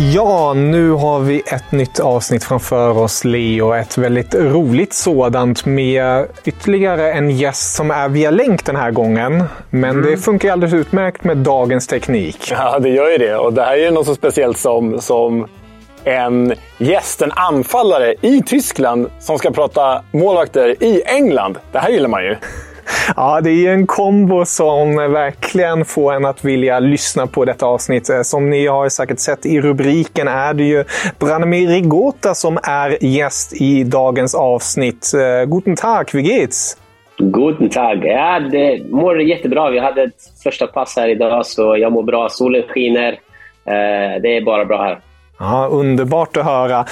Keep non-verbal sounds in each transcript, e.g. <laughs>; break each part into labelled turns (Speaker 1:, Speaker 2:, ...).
Speaker 1: Ja, nu har vi ett nytt avsnitt framför oss, Leo. Ett väldigt roligt sådant med ytterligare en gäst som är via länk den här gången. Men mm. det funkar alldeles utmärkt med dagens teknik.
Speaker 2: Ja, det gör ju det. Och det här är ju något så speciellt som, som en gäst, en anfallare i Tyskland som ska prata målvakter i England. Det här gillar man ju.
Speaker 1: Ja, det är ju en kombo som verkligen får en att vilja lyssna på detta avsnitt. Eh, som ni har säkert sett i rubriken är det ju Branimir Rigota som är gäst i dagens avsnitt. Eh, guten Tag, wie geht's?
Speaker 3: Guten Tag. Ja, det mår jättebra. Vi hade ett första pass här idag, så jag mår bra. Solen skiner. Eh, det är bara bra här.
Speaker 1: Ja, underbart att höra.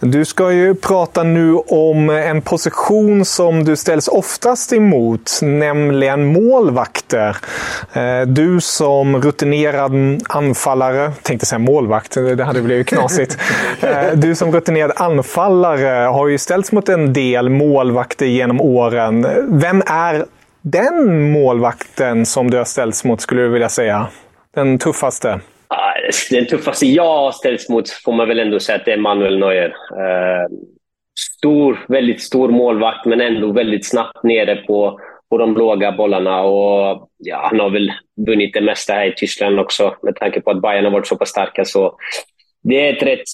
Speaker 1: Du ska ju prata nu om en position som du ställs oftast emot, nämligen målvakter. Eh, du som rutinerad anfallare, tänkte säga målvakt, det hade blivit knasigt. <laughs> Eh, du som rutinerad anfallare har ju ställts mot en del målvakter genom åren. Vem är den målvakten som du har ställts mot, skulle du vilja säga? Den tuffaste?
Speaker 3: Den tuffaste jag har ställts mot får man väl ändå säga att det är Manuel Neuer. Eh, stor, väldigt stor målvakt, men ändå väldigt snabbt nere på, på de låga bollarna. Och, ja, han har väl vunnit det mesta här i Tyskland också, med tanke på att Bayern har varit så pass starka. Så det är ett rätt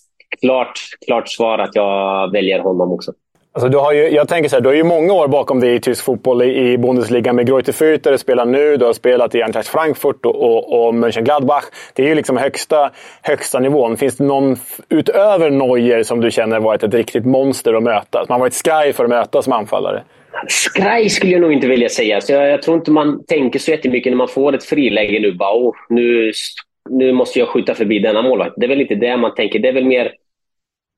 Speaker 3: klart, klart svar att jag väljer honom också.
Speaker 2: Alltså du har ju, jag tänker så här, du har ju många år bakom dig i tysk fotboll i, i Bundesliga med Greuther Fürth där du spelar nu. Du har spelat i Eintracht Frankfurt och, och, och Mönchengladbach. Det är ju liksom högsta, högsta nivån. Finns det någon utöver Neuer som du känner varit ett riktigt monster att möta? Som har varit skraj för att möta som anfallare?
Speaker 3: Skraj skulle jag nog inte vilja säga. Så jag, jag tror inte man tänker så jättemycket när man får ett friläge nu. Bara, oh, nu, nu måste jag skjuta förbi denna målvakt. Det är väl inte det man tänker. Det är väl mer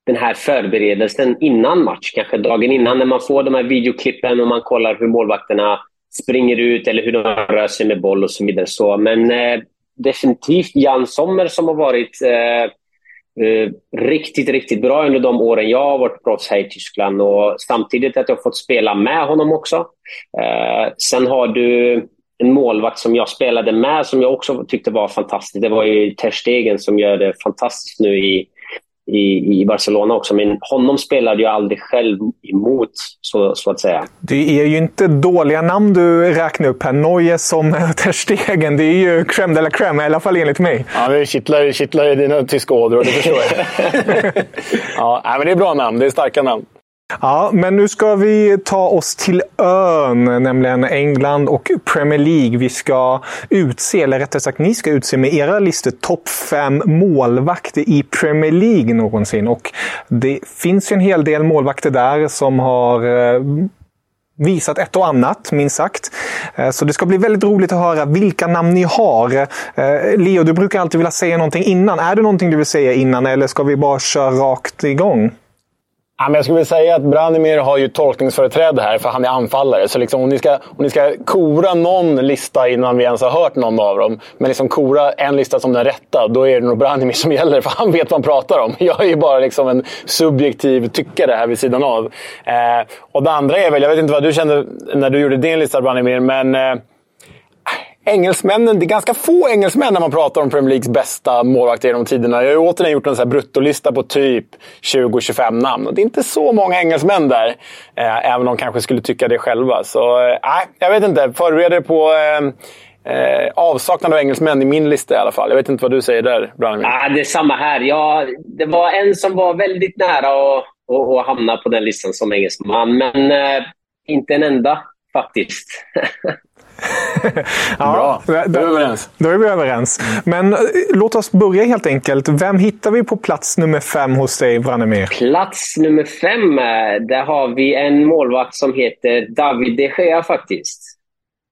Speaker 3: den här förberedelsen innan match, kanske dagen innan, när man får de här videoklippen och man kollar hur målvakterna springer ut eller hur de rör sig med boll och så vidare. Så, men eh, definitivt Jan Sommer som har varit eh, eh, riktigt, riktigt bra under de åren jag har varit proffs här i Tyskland och samtidigt att jag har fått spela med honom också. Eh, sen har du en målvakt som jag spelade med som jag också tyckte var fantastisk. Det var ju Ter Stegen som gör det fantastiskt nu i i, i Barcelona också. Men honom spelade jag aldrig själv emot, så, så att säga.
Speaker 1: Det är ju inte dåliga namn du räknar upp här. Neuer som <laughs> Ter Stegen. Det är ju crème de la crème, i alla fall enligt mig.
Speaker 2: Ja, det kittlar, kittlar i dina tyska ådror, det förstår jag. <laughs> ja, men det är bra namn. Det är starka namn.
Speaker 1: Ja, men nu ska vi ta oss till ön, nämligen England och Premier League. Vi ska utse, eller rättare sagt ni ska utse med era listor, topp fem målvakter i Premier League någonsin. Och det finns ju en hel del målvakter där som har eh, visat ett och annat, minst sagt. Eh, så det ska bli väldigt roligt att höra vilka namn ni har. Eh, Leo, du brukar alltid vilja säga någonting innan. Är det någonting du vill säga innan eller ska vi bara köra rakt igång?
Speaker 2: Ja, men jag skulle vilja säga att Branimir har ju tolkningsföreträde här, för han är anfallare. Så liksom, om, ni ska, om ni ska kora någon lista innan vi ens har hört någon av dem, men liksom kora en lista som den rätta, då är det nog Branimir som <laughs> gäller, för han vet vad han pratar om. Jag är ju bara liksom en subjektiv tyckare här vid sidan av. Eh, och det andra är väl, jag vet inte vad du kände när du gjorde din lista, Branimir, men eh, engelsmännen, det är ganska få engelsmän när man pratar om Premier Leagues bästa målvakter genom tiderna. Jag har ju återigen gjort en så här bruttolista på typ 20-25 namn. Och det är inte så många engelsmän där, eh, även om de kanske skulle tycka det själva. Så eh, jag vet inte. Förbered er på eh, eh, avsaknad av engelsmän i min lista i alla fall. Jag vet inte vad du säger där, Branimir?
Speaker 3: Ah, det är samma här. Ja, det var en som var väldigt nära att, att, att hamna på den listan som engelsman, men eh, inte en enda faktiskt. <laughs> <laughs>
Speaker 2: ja, Bra, då är vi överens.
Speaker 1: Då är vi överens. Men eh, låt oss börja helt enkelt. Vem hittar vi på plats nummer fem hos dig, Branimir?
Speaker 3: Plats nummer fem, eh, där har vi en målvakt som heter David de Gea faktiskt.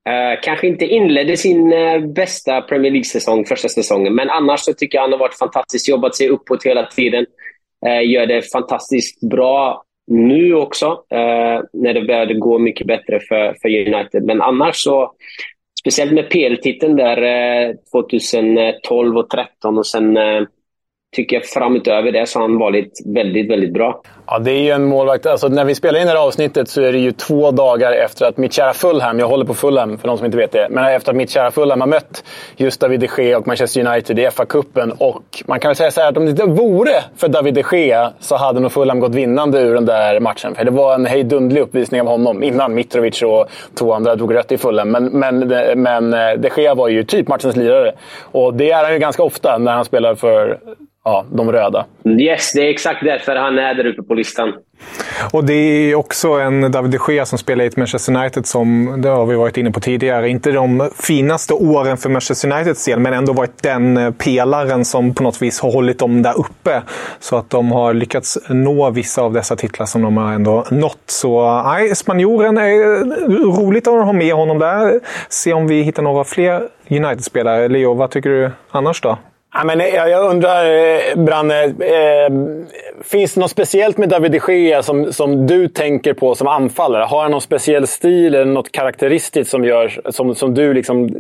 Speaker 3: Uh, kanske inte inledde sin uh, bästa Premier League-säsong första säsongen, men annars så tycker jag han har varit fantastisk. Jobbat sig uppåt hela tiden. Uh, gör det fantastiskt bra nu också, eh, när det började gå mycket bättre för, för United. Men annars så, speciellt med PL-titeln där eh, 2012 och 2013 och sen eh, tycker jag framutöver det så har han varit väldigt, väldigt bra.
Speaker 2: Ja, det är ju en målvakt. Alltså, när vi spelar in det här avsnittet så är det ju två dagar efter att mitt kära Fulham, jag håller på Fulham för de som inte vet det, men efter att mitt kära Fulham har mött just David de Gea och Manchester United i FA-cupen. Och man kan väl säga så här att om det inte vore för David de Gea så hade nog Fulham gått vinnande ur den där matchen. För det var en hejdundlig uppvisning av honom innan Mitrovic och två andra drog rött i Fulham. Men, men, men eh, de Gea var ju typ matchens lirare. Och det är han ju ganska ofta när han spelar för ja, de röda.
Speaker 3: Yes, det är exakt därför han är där uppe på listan.
Speaker 1: Och det är också en David de Gea som spelar i ett Manchester United som, det har vi varit inne på tidigare, inte de finaste åren för Manchester Uniteds del, men ändå varit den eh, pelaren som på något vis har hållit dem där uppe. Så att de har lyckats nå vissa av dessa titlar som de har ändå nått. Så nej, spanjoren är roligt att ha med honom där. Se om vi hittar några fler United-spelare. Leo, vad tycker du annars då?
Speaker 2: Ja, men eh, jag, undrar, eh, Branne. Eh, finns det något speciellt med David de Gea som, som du tänker på som anfallare? Har han någon speciell stil eller något karaktäristiskt som, gör, som, som du liksom eh,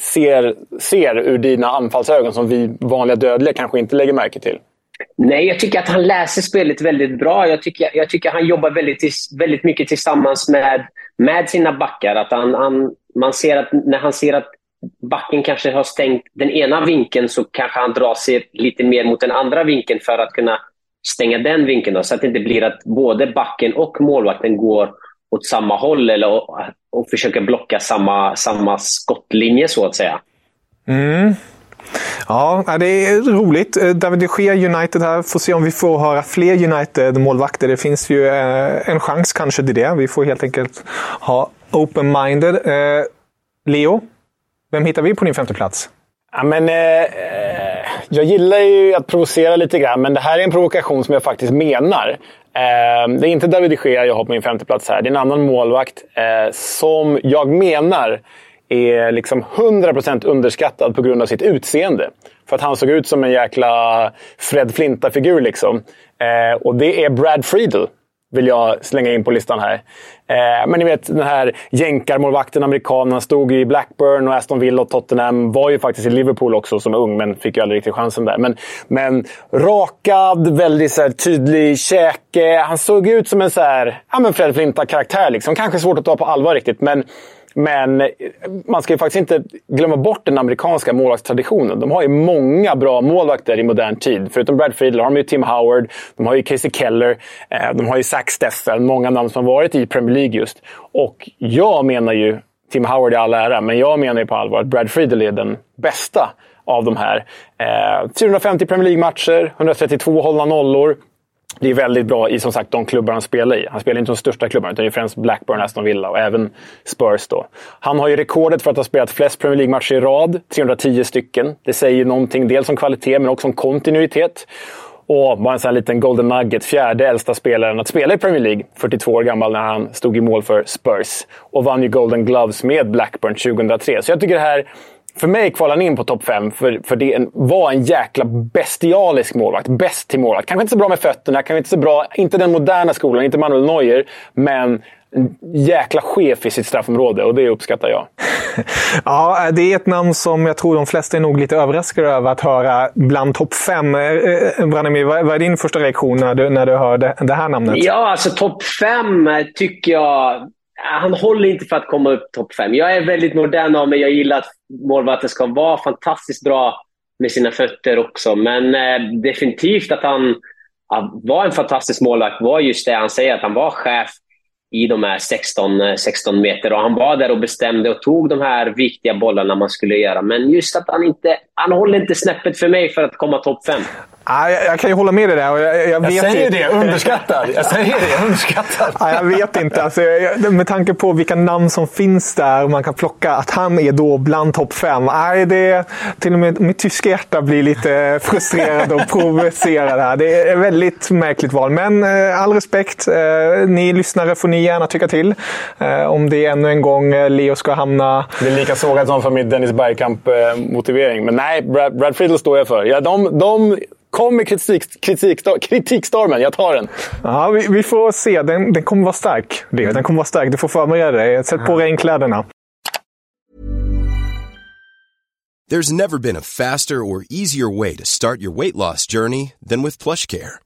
Speaker 2: ser, ser ur dina anfallsögon som vi vanliga dödliga kanske inte lägger märke till?
Speaker 3: Nej, jag tycker att han läser spelet väldigt bra. Jag tycker, jag tycker han jobbar väldigt, väldigt mycket tillsammans med, med sina backar. Att han, han, man ser att när han ser att backen kanske har stängt den ena vinkeln så kanske han drar sig lite mer mot den andra vinkeln för att kunna stänga den vinkeln. Då, så att det inte blir att både backen och målvakten går åt samma håll eller och, och försöker blocka samma, samma skottlinje så att säga.
Speaker 1: Mm. Ja, det är roligt. Eh, David de Gea United här. Får se om vi får höra fler United-målvakter. Det finns ju eh, en chans kanske till det. Vi får helt enkelt ha open-minded. Eh, Leo, vem hittar vi på din femte plats?
Speaker 2: Ja, men, eh, eh, jag gillar ju att provocera lite grann, men det här är en provokation som jag faktiskt menar. Eh, det är inte David de Gea jag har på min femte plats här. Det är en annan målvakt eh, som jag menar är liksom 100% underskattad på grund av sitt utseende. För att han såg ut som en jäkla Fred Flinta-figur. Liksom. Eh, och det är Brad Friedel vill jag slänga in på listan här. Eh, men ni vet, den här jänkarmålvakten, amerikanen, stod i Blackburn och Aston Villa och Tottenham. Var ju faktiskt i Liverpool också som ung, men fick ju aldrig riktigt chansen där. Men, men rakad, väldigt så här, tydlig käke. Han såg ut som en så här, ja, men Fred Flinta-karaktär. Liksom. Kanske svårt att ta på allvar riktigt, men men eh, man ska ju faktiskt inte glömma bort den amerikanska målvaktstraditionen. De har ju många bra målvakter i modern tid. Förutom Brad Friedel har de ju Tim Howard, de har ju Casey Keller, eh, de har ju Zach Steffen. Många namn som har varit i Premier League just. Och jag menar ju, Tim Howard i all ära, men jag menar ju på allvar att Brad Friedel är den bästa av de här. Eh, 450 Premier League-matcher, 132 hållna nollor det är väldigt bra i som sagt de klubbar han spelar i. Han spelar inte de största klubbarna, utan det är främst Blackburn, Aston Villa och även Spurs. Då. Han har ju rekordet för att ha spelat flest Premier League-matcher i rad, 310 stycken. Det säger någonting dels om kvalitet, men också om kontinuitet. Och bara en sån här liten golden nugget. Fjärde äldsta spelaren att spela i Premier League. 42 år gammal när han stod i mål för Spurs. Och vann ju Golden Gloves med Blackburn 2003. Så jag tycker det här för mig kvalar han in på topp 5, för, för det var en jäkla bestialisk målvakt. Bäst till målvakt. Kanske inte så bra med fötterna, kanske inte så bra, inte den moderna skolan, inte Manuel Neuer, men en jäkla chef i sitt straffområde och det uppskattar jag. <laughs>
Speaker 1: ja, det är ett namn som jag tror de flesta är nog lite överraskade över att höra bland topp fem. Eh, eh, Branimir, vad är din första reaktion när du, när du hör det, det här namnet?
Speaker 3: Ja, alltså topp fem tycker jag han håller inte för att komma upp topp fem. Jag är väldigt modern av mig. Jag gillar att målvakten ska vara fantastiskt bra med sina fötter också. Men eh, definitivt att han ja, var en fantastisk målvakt var just det han säger, att han var chef i de här 16, 16 eh, meter. Och han var där och bestämde och tog de här viktiga bollarna man skulle göra. Men just att han inte... Han håller inte snäppet för mig för att komma topp fem.
Speaker 1: Ja, jag, jag, kan ju hålla med dig där. Jag, jag,
Speaker 2: jag,
Speaker 1: vet
Speaker 2: säger det, underskattad. Jag säger det, underskattad.
Speaker 1: Ja, jag vet inte. Alltså, med tanke på vilka namn som finns där och man kan plocka, att han är då bland topp fem. Nej, det, till och med mitt tyska hjärta blir lite frustrerad och provocerad här. Det är ett väldigt märkligt val. Men eh, all respekt. Eh, ni lyssnare får ni gärna tycka till. Eh, om det är ännu en gång Leo ska hamna...
Speaker 2: Det är lika sågat som för min Dennis Bergkamp-motivering. Men nej, Brad, Brad Friedel står jag för. Ja, de, de Kom med kritik, kritik, kritikstormen, jag tar den.
Speaker 1: Ja, vi, vi, får se. Den, den kommer vara stark. Den kommer vara stark. Du får förbereda dig. Sätt på regnkläderna.
Speaker 4: There's never been a faster or easier way to start your weight loss journey than with PlushCare.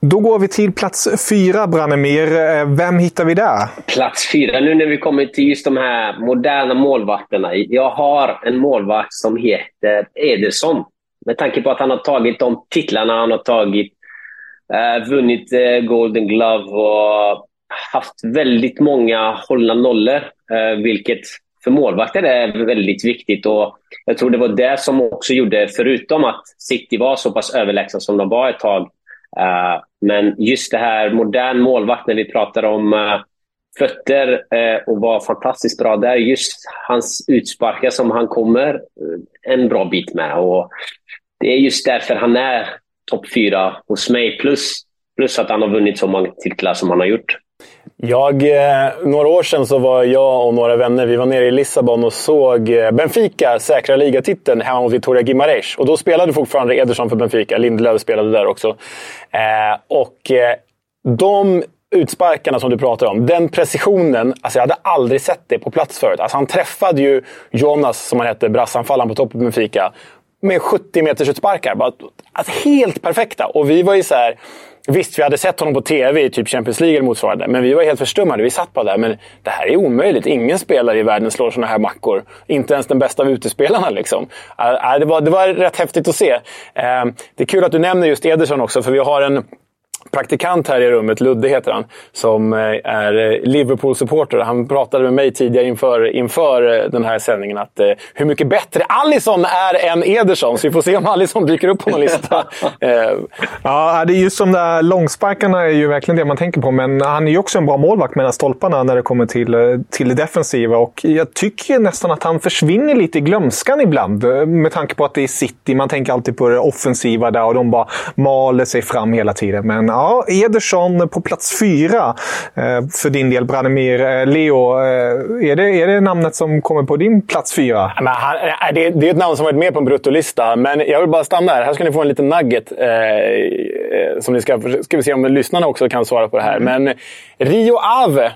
Speaker 1: Då går vi till plats fyra, Brannemir. Eh, vem hittar vi där?
Speaker 3: Plats fyra, nu när vi kommer till just de här moderna målvakterna. Jag har en målvakt som heter Ederson. Med tanke på att han har tagit de titlarna han har tagit. Uh, vunnit uh, Golden Glove och haft väldigt många hållna nollor. Uh, vilket för målvakter är väldigt viktigt. Och jag tror det var det som också gjorde, förutom att City var så pass överlägsna som de var ett tag, Eh, men just det här modern målvakt, när vi pratar om eh, fötter eh, och var fantastiskt bra där. Just hans utsparkar som han kommer en bra bit med. Och det är just därför han är topp fyra hos mig. Plus, plus att han har vunnit så många titlar som han har gjort.
Speaker 2: Jag, eh, några år sedan så var jag och några vänner vi var nere i Lissabon och såg eh, Benfica säkra ligatiteln hemma mot Vitoria Guimarães. Och då spelade fortfarande Ederson för Benfica. Lindelöf spelade där också. Eh, och eh, de utsparkarna som du pratar om, den precisionen. Alltså jag hade aldrig sett det på plats förut. Alltså han träffade ju Jonas, som han hette, brassanfallaren på toppen på Benfica, med 70 meters utsparkar. Bara, alltså helt perfekta. Och vi var ju så här, Visst, vi hade sett honom på TV i typ Champions League eller motsvarande, men vi var helt förstummade. Vi satt bara där. Men det här är omöjligt. Ingen spelare i världen slår sådana här mackor. Inte ens den bästa av utespelarna. Liksom. Äh, äh det, var, det var rätt häftigt att se. Ehm, det är kul att du nämner just Ederson också, för vi har en praktikant här i rummet, Ludde heter han, som eh, är Liverpool-supporter. Han pratade med mig tidigare inför, inför den här sändningen att eh, hur mycket bättre Allison är än Ederson. Så vi får se om Allison dyker upp på någon lista. <laughs>
Speaker 1: ja, det är just de där långsparkarna är ju verkligen det man tänker på. Men han är ju också en bra målvakt mellan stolparna när det kommer till, till det defensiva. Och jag tycker nästan att han försvinner lite i glömskan ibland. Med tanke på att det är City. Man tänker alltid på det offensiva där och de bara maler sig fram hela tiden. Men ja, Ederson på plats fyra eh, för din del, Branimir. Eh, Leo, eh, är det, är det namnet som kommer på din plats fyra?
Speaker 2: Men han, det, det är ett namn som varit med på en bruttolista, men jag vill bara stanna här. Här ska ni få en liten nugget. Eh, som ni ska, ska vi se om lyssnarna också kan svara på det här. Mm. Men Rio Ave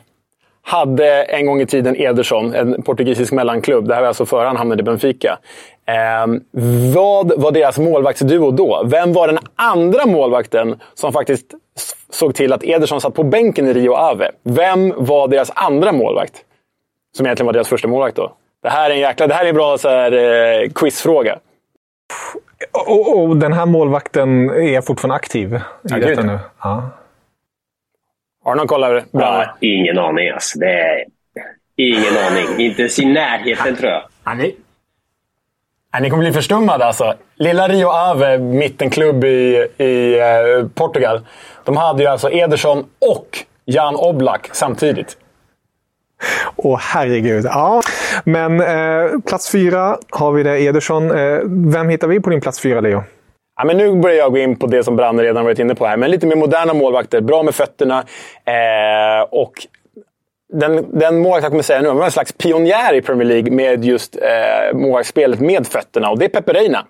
Speaker 2: hade en gång i tiden Ederson, en portugisisk mellanklubb. Det här var alltså före han hamnade i Benfica. Eh, vad var deras målvaktsduo då? Vem var den andra målvakten som faktiskt såg till att Ederson satt på bänken i Rio Ave? Vem var deras andra målvakt? Som egentligen var deras första målvakt då. Det här är en jäkla... Det här är en bra så här, eh, quizfråga.
Speaker 1: Och, och, den här målvakten är fortfarande aktiv i ja, detta nu? Ja.
Speaker 2: Har du någon koll? Ja,
Speaker 3: ingen aning alltså. Det är ingen aning. Inte ens i närheten tror jag.
Speaker 2: Ja, ni, ja, ni kommer bli förstummade alltså. Lilla Rio Ave, mittenklubb i, i eh, Portugal. De hade ju alltså Ederson och Jan Oblak samtidigt.
Speaker 1: Åh herregud. Ja, men eh, plats fyra har vi det, Ederson. Eh, vem hittar vi på din plats fyra, Leo?
Speaker 2: Ja, men nu börjar jag gå in på det som Branne redan varit inne på här. Men lite mer moderna målvakter. Bra med fötterna. Eh, och den, den målvakt jag kommer säga nu, han var en slags pionjär i Premier League med just eh, målvaktsspelet med fötterna. Och det är Pepe Reina.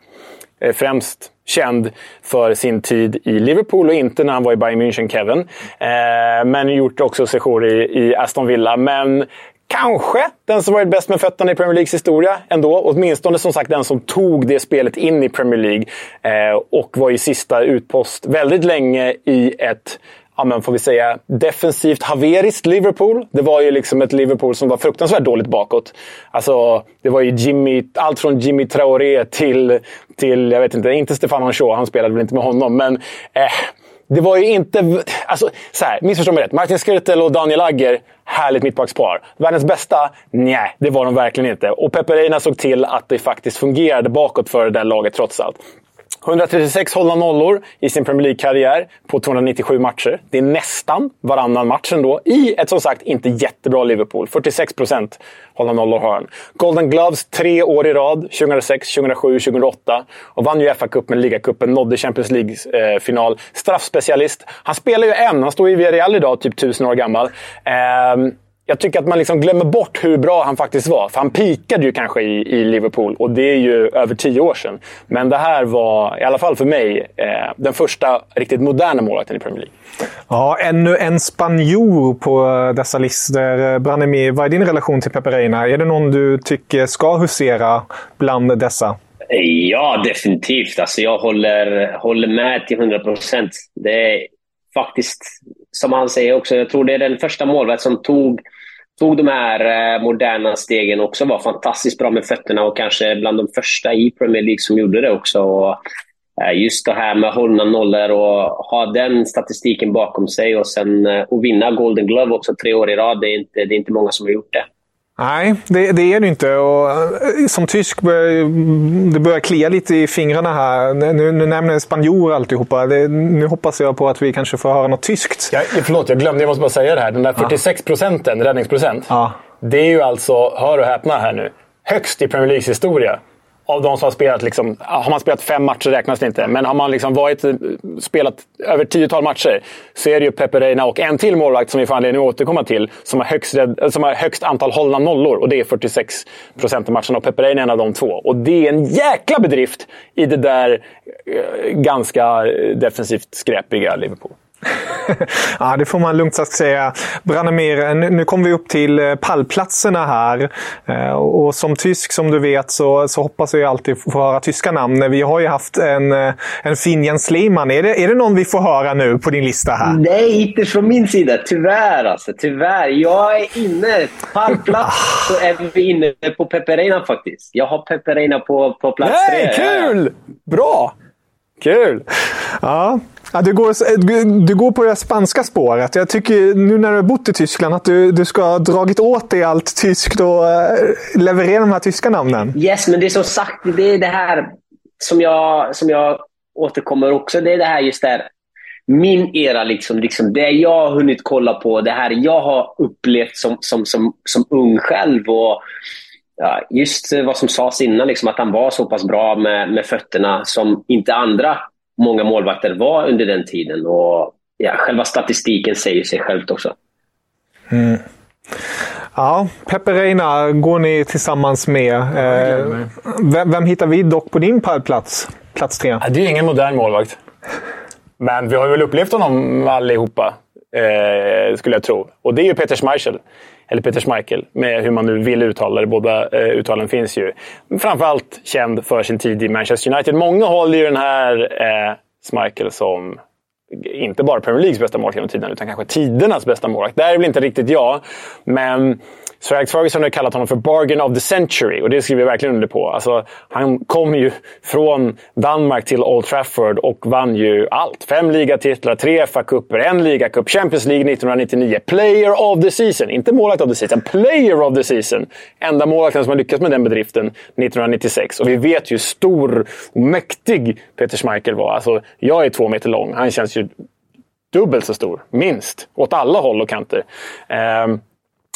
Speaker 2: Eh, främst känd för sin tid i Liverpool och inte när han var i Bayern München, Kevin. Eh, men gjort också sejour i, i Aston Villa. Men kanske den som varit bäst med fötterna i Premier Leagues historia ändå. Åtminstone som sagt den som tog det spelet in i Premier League eh, och var i sista utpost väldigt länge i ett ja, men får vi säga, defensivt haveriskt Liverpool. Det var ju liksom ett Liverpool som var fruktansvärt dåligt bakåt. Alltså, det var ju Jimmy, allt från Jimmy Traoré till, till jag vet inte, inte Stefan Shaw, han spelade väl inte med honom, men eh, det var ju inte... Alltså, så här, missförstå mig rätt. Martin Skrtel och Daniel Agger, härligt mittbackspar. Världens bästa? Nej, det var de verkligen inte. Och Pepe Reina såg till att det faktiskt fungerade bakåt för det där laget trots allt. 136 hållna nollor i sin Premier League-karriär på 297 matcher. Det är nästan varannan match ändå i ett som sagt inte jättebra Liverpool. 46 procent hållna nollor har han. Golden Gloves tre år i rad. 2006, 2007, 2008. Och vann ju FA-cupen, ligacupen, nådde Champions League-final. Straffspecialist. Han spelar ju än. Han står i Villarreal idag, typ tusen år gammal. Eh, jag tycker att man liksom glömmer bort hur bra han faktiskt var. För han pikade ju kanske i, i Liverpool och det är ju över tio år sedan. Men det här var, i alla fall för mig, eh, den första riktigt moderna målvakten i Premier League.
Speaker 1: Ja, ännu en spanjor på dessa listor. Branimir, vad är din relation till Pepe Reina? Är det någon du tycker ska husera bland dessa?
Speaker 3: Ja, definitivt. Alltså, jag håller, håller med till 100 procent. Det är faktiskt, som han säger också, jag tror det är den första målvakt som tog tog de här eh, moderna stegen också, var fantastiskt bra med fötterna och kanske bland de första i Premier League som gjorde det också. Och eh, just det här med hållna nollor och ha den statistiken bakom sig och sen eh, och vinna Golden Glove också tre år i rad, det är inte, det är inte många som har gjort det.
Speaker 1: Nej, det, det, är det inte. Och eh, som tysk börjar det börjar klia lite i fingrarna här. Nu, nu nämner spanjor alltihopa. Det, nu hoppas jag på att vi kanske får höra något tyskt.
Speaker 2: Ja, förlåt, jag glömde. Jag måste bara säga det här. Den där 46 procenten, räddningsprocent. Ja. Det är ju alltså, hör och häpna här nu, högst i Premier Leagues historia av de som har spelat, liksom, har man spelat fem matcher räknas det inte. Men har man liksom varit, eh, spelat över tiotal matcher så är det ju Pepe Reina och en till målvakt som vi får anledning att återkomma till som har högst, eh, som har högst antal hållna nollor. Och det är 46 procent av matcherna. Och Pepe Reina är en av de två. Och det är en jäkla bedrift i det där eh, ganska eh, defensivt skräpiga Liverpool
Speaker 1: ja, det får man lugnt sagt säga. Branimir, nu kommer vi upp till eh, pallplatserna här. Eh, och som tysk, som du vet, så, så hoppas jag alltid få höra tyska namn. Vi har ju haft en, eh, en fin Jens Lehmann. Är det, är det någon vi får höra nu på din lista här?
Speaker 3: Nej, inte från min sida. Tyvärr alltså. Tyvärr. Jag är inne. Pallplats så är vi inne på Peperina faktiskt. Jag har Peperina på, på plats
Speaker 2: Nej, tre. Kul! Bra! Kul!
Speaker 1: Ja, Ja, du, går, du, går på det spanska spåret. Jag tycker nu när du har bott i Tyskland att du, du ska ha dragit åt dig allt tyskt och eh, leverera de här tyska namnen.
Speaker 3: Yes, men det är som sagt, det är det här som jag, som jag återkommer också. Det är det här just där min era, liksom, liksom, det jag har hunnit kolla på, det här jag har upplevt som, som, som, som ung själv. Och, ja, just vad som sades innan, liksom, att han var så pass bra med, med fötterna som inte andra många målvakter var under den tiden. Och ja, Själva statistiken säger sig självt också.
Speaker 1: Mm. Ja, Pepe Reina går ni tillsammans med. Eh, vem, vem, hittar vi dock på din plats? Plats tre?
Speaker 2: det är ingen modern målvakt. Men vi har väl upplevt honom allihopa, eh, skulle jag tro. Och det är ju Peter Schmeichel. Eller Peter Schmeichel, med hur man nu vill uttala det. Båda eh, uttalen finns ju. Framförallt känd för sin tid i Manchester United. Många håller ju den här eh, Schmeichel som inte bara Premier Leagues bästa målvakt genom tiden, utan kanske tidernas bästa målvakt. Det är väl inte riktigt jag, men Sir Alex Ferguson har kallat honom för “bargain of the century” och det skriver jag verkligen under på. Alltså, han kom ju från Danmark till Old Trafford och vann ju allt. Fem ligatitlar, tre FA-cuper, en ligacup, Champions League 1999. Player of the season! Inte målvakt of the season, player of the season! Enda målvakten som har lyckats med den bedriften 1996. Och vi vet ju hur stor och mäktig Peter Schmeichel var. Alltså, jag är två meter lång. Han känns ju dubbelt så stor, minst. Åt alla håll och kanter. Um,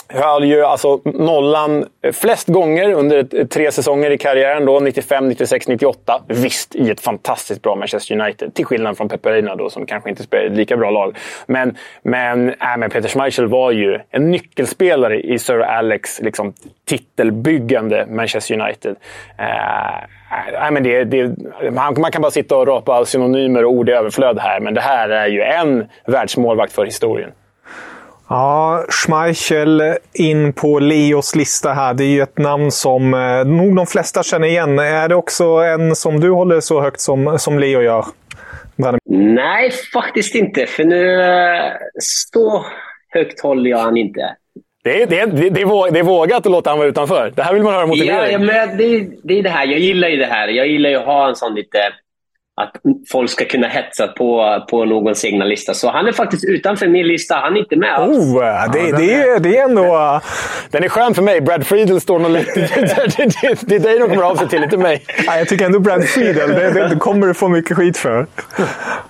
Speaker 2: höll ju alltså nollan eh, flest gånger under tre säsonger i karriären. Då, 95, 96, 98. Visst, i ett fantastiskt bra Manchester United. Till skillnad från Peperina då, som kanske inte spelade ett lika bra lag. Men, men, äh, men Peter Schmeichel var ju en nyckelspelare i Sir Alex liksom, titelbyggande Manchester United. Äh, äh men det, det, man, man kan bara sitta och rapa synonymer och ord i överflöd här, men det här är ju en världsmålvakt för historien.
Speaker 1: Ja, Schmeichel in på Leos lista här. Det är ju ett namn som eh, nog de flesta känner igen. Är det också en som du håller så högt som, som Leo gör?
Speaker 3: Nej, faktiskt inte. För nu... Eh, så högt håller jag han inte.
Speaker 2: Det är, det, är, det, är, det är vågat att låta honom vara utanför. Det här vill man höra motivering.
Speaker 3: Ja, ja men det, det är det här. Jag gillar ju det här. Jag gillar ju att ha en sån lite att folk ska kunna hetsa på, på någons egna lista. Så han är faktiskt utanför min lista. Han är inte med alls.
Speaker 1: Oh, det, det, är, det är ändå...
Speaker 2: Den är skön för mig. Brad Friedel står nog lite... <laughs> det, är dig de kommer av sig till, inte mig.
Speaker 1: Ja, jag tycker ändå Brad Friedel, det, det, det kommer du få mycket skit för.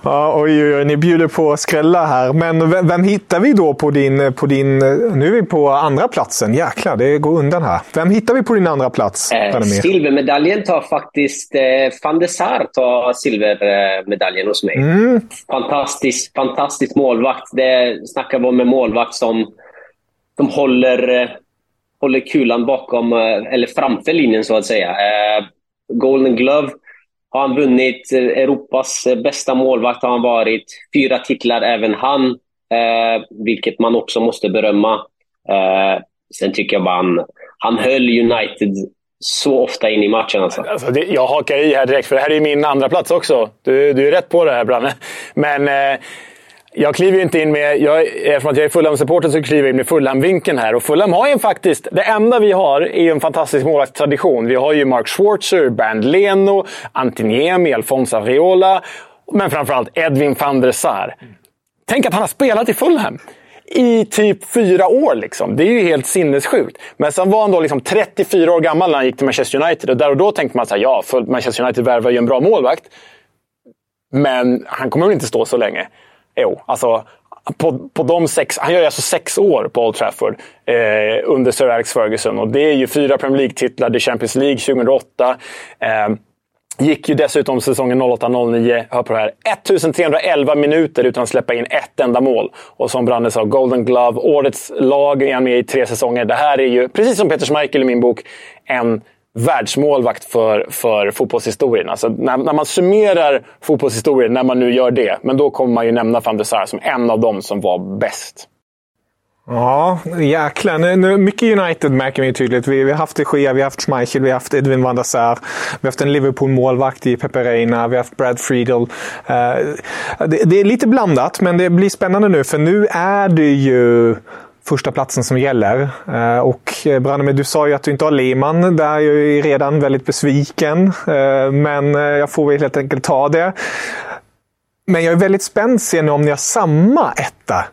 Speaker 1: Ja, oj, oj, oj, ni bjuder på att skrälla här. Men vem, vem, hittar vi då på din, på din... Nu är vi på andra platsen. Jäklar, det går undan här. Vem hittar vi på din andra plats?
Speaker 3: Eh, silvermedaljen tar faktiskt... Eh, van de Sar tar silvermedaljen hos mig. Mm. Fantastisk, fantastisk målvakt. Det snackar vi om en målvakt som de håller, eh, håller kulan bakom, eh, eller framför linjen så att säga. Eh, Golden Glove har han vunnit. Europas bästa målvakt har han varit. Fyra titlar även han, vilket man också måste berömma. Sen tycker jag bara han, han höll United så ofta in i matchen. Alltså.
Speaker 2: Alltså det, jag hakar i här direkt, för det här är min andra plats också. Du, du är rätt på det här, Branne. Men eh, jag kliver ju inte in med... Jag, eftersom att jag är Fulham-supporter så kliver jag in med Fulham-vinkeln här. Och Fulham har ju faktiskt... Det enda vi har är ju en fantastisk målvaktstradition. Vi har ju Mark Schwarzer, Bernd Leno, Antiniemi, Alfonso Areola. Men framförallt Edwin van der Sar. Tänk att han har spelat i Fulham! I typ fyra år. Liksom. Det är ju helt sinnessjukt. Men sen var han då liksom 34 år gammal när han gick till Manchester United. Och där och då tänkte man att ja, Manchester United värvar ju en bra målvakt. Men han kommer väl inte stå så länge. Jo, alltså på, på de sex, han gör alltså sex år på Old Trafford eh, under Sir Alex Ferguson. Och det är ju fyra Premier League-titlar, det är Champions League 2008. Eh, Gick ju dessutom säsongen 08-09, hör på det här, 1311 minuter utan att släppa in ett enda mål. Och som Branne sa, Golden Glove, årets lag är han med i tre säsonger. Det här är ju, precis som Peter Schmeichel i min bok, en världsmålvakt för, för fotbollshistorien. Alltså när, när man summerar fotbollshistorien, när man nu gör det, men då kommer man ju nämna van der Sar som en av dem som var bäst.
Speaker 1: Ja, jäklar. Nu, nu, mycket United märker vi tydligt. Vi, vi har haft de Gea, vi har haft Schmeichel, vi har haft Edwin van der Sar. Vi har haft en Liverpool-målvakt i Pepe Reina, vi har haft Brad Friedel. Uh, det, det, är lite blandat, men det blir spännande nu, för nu är det ju första platsen som gäller. Uh, och eh, Branimir, du sa ju att du inte har Lehmann. Där är jag redan väldigt besviken. Uh, men jag får väl helt enkelt ta det. Men jag är väldigt spänd ser ni om ni har samma etta.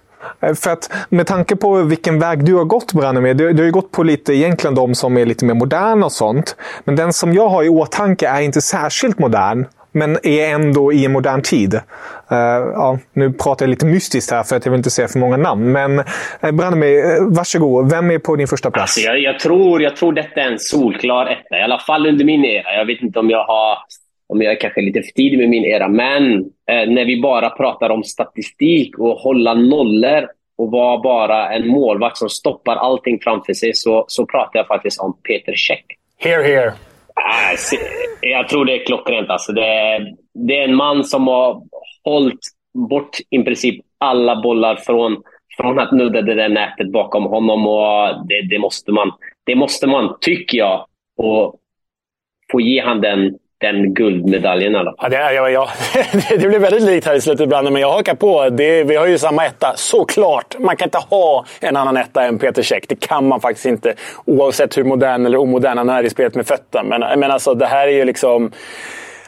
Speaker 1: Eh, för att med tanke på vilken väg du har gått Branimir, du, du har ju gått på lite egentligen de som är lite mer moderna och sånt. Men den som jag har i åtanke är inte särskilt modern men är ändå i en modern tid. Uh, ja, nu pratar jag lite mystiskt här för att jag vill inte säga för många namn. Men eh, uh, Branimir, uh, varsågod. Vem är på din första plats?
Speaker 3: Alltså, jag, jag, tror, jag tror detta är en solklar etta. I alla fall under min era. Jag vet inte om jag har om jag är kanske lite för tidig med min era, men eh, när vi bara pratar om statistik och hålla nollor och vara bara en målvakt som stoppar allting framför sig så, så pratar jag faktiskt om Peter Käck.
Speaker 2: Here, here.
Speaker 3: Jag tror det är klockrent. Alltså. Det, är, det är en man som har hållit bort i princip alla bollar från, från att nudda det där nätet bakom honom. Och det, det, måste man, det måste man, tycker jag, och få ge han den den guldmedaljen i alla
Speaker 2: fall. Ja, det, ja, ja. <laughs> det blir väldigt likt här i slutet ibland, men jag hakar på. Det, vi har ju samma etta, såklart. Man kan inte ha en annan etta än Peter Käck. Det kan man faktiskt inte. Oavsett hur modern eller omodern han är i spelet med fötterna. Men, men alltså, det här är ju liksom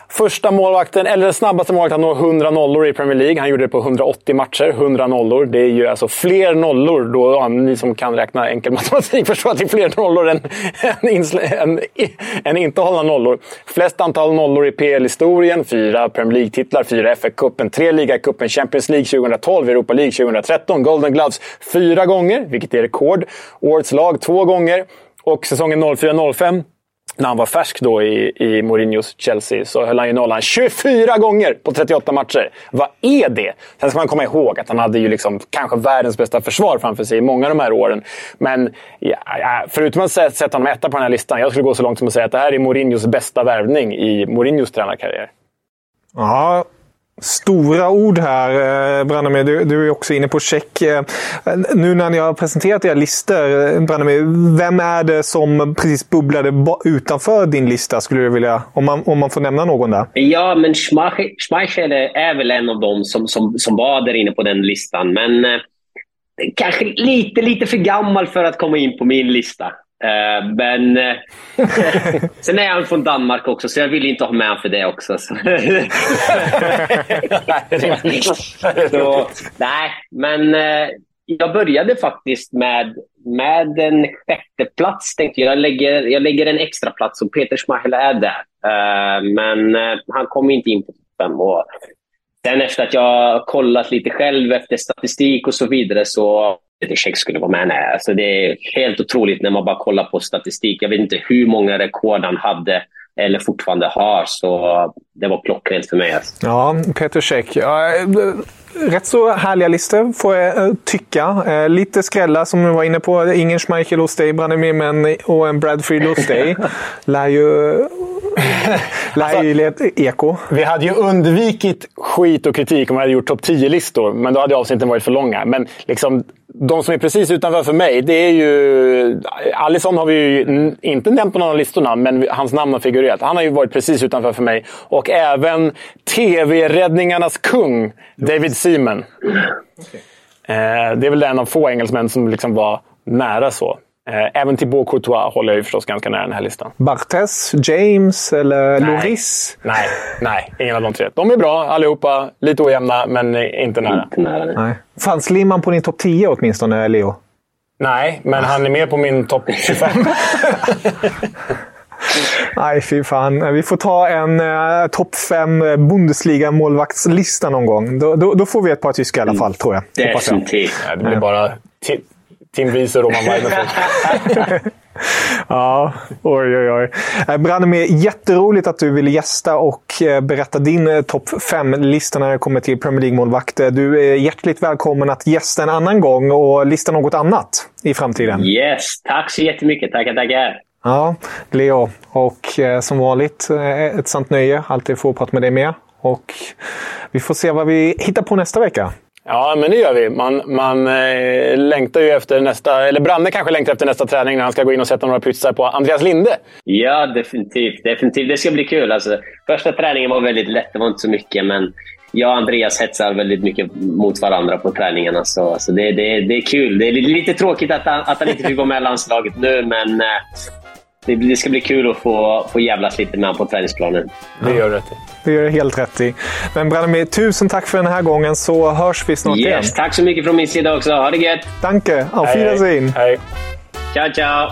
Speaker 2: första målvakten, eller den snabbaste målvakten att nå 100 nollor i Premier League. Han gjorde det på 180 matcher. 100 nollor. Det är ju alltså fler nollor. Då, ja, ni som kan räkna enkel <laughs> matematik förstår att det är fler nollor än, än, än, än inte hållna nollor. Flest antal nollor i PL-historien. Fyra Premier League-titlar, fyra FA-cupen, tre ligacupen, Champions League 2012, Europa League 2013, Golden Gloves fyra gånger, vilket är rekord. Årets lag två gånger. Och säsongen 04-05 när han var färsk då i, i Mourinhos Chelsea så höll han ju nollan 24 gånger på 38 matcher. Vad är det? Sen ska man komma ihåg att han hade ju liksom kanske världens bästa försvar framför sig i många av de här åren. Men ja, förutom att sätta honom etta på den här listan, jag skulle gå så långt som att säga att det här är Mourinhos bästa värvning i Mourinhos tränarkarriär.
Speaker 1: Ja, Stora ord här, eh, Du, du är också inne på check. Eh, nu när ni har presenterat era listor, eh, vem är det som precis bubblade utanför din lista, skulle du vilja, om man, om man får nämna någon där?
Speaker 3: Ja, men Schmeichel är väl en av dem som, som, som var där inne på den listan. Men eh, kanske lite, lite för gammal för att komma in på min lista. Uh, men uh, <laughs> sen är han från Danmark också, så jag vill inte ha med honom för det också. Så. <laughs> så, nej, men uh, jag började faktiskt med, med en sjätte plats. Tänkte jag, lägger, jag lägger en extra plats och Peter Schmeichel är där. men han kom inte in på fem. Sen efter att jag kollat lite själv efter statistik och så vidare så Peter Cech skulle vara med. Nej, alltså det är helt otroligt när man bara kollar på statistik. Jag vet inte hur många rekord han hade eller fortfarande har. Så det var klockrent för mig. Alltså.
Speaker 1: Ja, Peter Cech. Ja, rätt så härliga listor får jag eh, tycka. Eh, lite skrälla som du var inne på. Ingen Schmeichel hos dig, Branimir, men och en Bradford hos dig. <laughs> Lär ju <laughs> Alltså, eko.
Speaker 2: Vi hade ju undvikit skit och kritik om vi hade gjort topp 10-listor, men då hade avsnitten varit för långa. Men liksom, de som är precis utanför för mig, det är ju... Alisson har vi ju inte nämnt på någon av listorna, men hans namn har figurerat. Han har ju varit precis utanför för mig. Och även TV-räddningarnas kung, David Seaman. Okay. Eh, det är väl en av få engelsmän som liksom var nära så. Eh, även Thibaut Courtois håller jag ju förstås ganska nära den här listan.
Speaker 1: Bartes, James eller nej. Loris?
Speaker 2: Nej, nej, ingen av de tre. De är bra allihopa. Lite ojämna, men inte nära. Inte nära
Speaker 1: nej. Fanns Limman på din topp 10 åtminstone, Leo?
Speaker 2: Nej, men han är med på min topp 25. <laughs>
Speaker 1: Nej, fy fan. Vi får ta en uh, topp 5 Bundesliga-målvaktslista någon gång. Då, då, då, får vi ett par tyska i alla fall, tror jag.
Speaker 3: Definitivt.
Speaker 2: Ja, det blir bara Tim Wiese och Roman <laughs> Weidenfeldt.
Speaker 1: ja, oj oj oj. Eh, Branimir, jätteroligt att du ville gästa och eh, berätta din eh, topp 5-lista när det kommer till Premier League-målvakter. Du är hjärtligt välkommen att gästa en annan gång och lista något annat i framtiden.
Speaker 3: Yes, tack så jättemycket. Tackar, tackar.
Speaker 1: Ja, Leo. Och som vanligt, ett sant nöje alltid få prata med dig mer. Och vi får se vad vi hittar på nästa vecka.
Speaker 2: Ja, men det gör vi. Man, man eh, längtar ju efter nästa... Eller Branne kanske längtar efter nästa träning när han ska gå in och sätta några pytsar på Andreas Linde.
Speaker 3: Ja, definitivt. definitivt. Det ska bli kul. Alltså, första träningen var väldigt lätt. Det var inte så mycket, men jag och Andreas hetsar väldigt mycket mot varandra på träningarna. Så, alltså, det, det, det är kul. Det är lite tråkigt att han, att han inte fick vara med i landslaget nu, men eh, det, ska bli kul att få, få jävlas lite med honom på träningsplanen.
Speaker 2: Det gör du rätt i.
Speaker 1: Det gör du helt rätt i. Men Branimir, tusen tack för den här gången så hörs vi snart
Speaker 3: yes,
Speaker 1: igen.
Speaker 3: Tack så mycket från min sida också. Ha det gött!
Speaker 1: Danke! Auf
Speaker 2: Hej,
Speaker 1: Wiedersehen!
Speaker 2: Hej.
Speaker 3: Ciao, ciao!